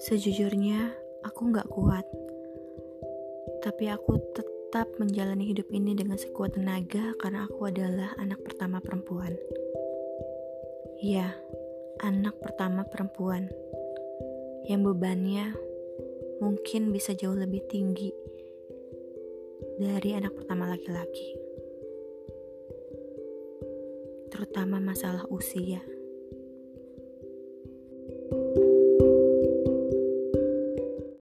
Sejujurnya, aku gak kuat. Tapi aku tetap menjalani hidup ini dengan sekuat tenaga karena aku adalah anak pertama perempuan. Ya, anak pertama perempuan. Yang bebannya mungkin bisa jauh lebih tinggi dari anak pertama laki-laki. Terutama masalah usia.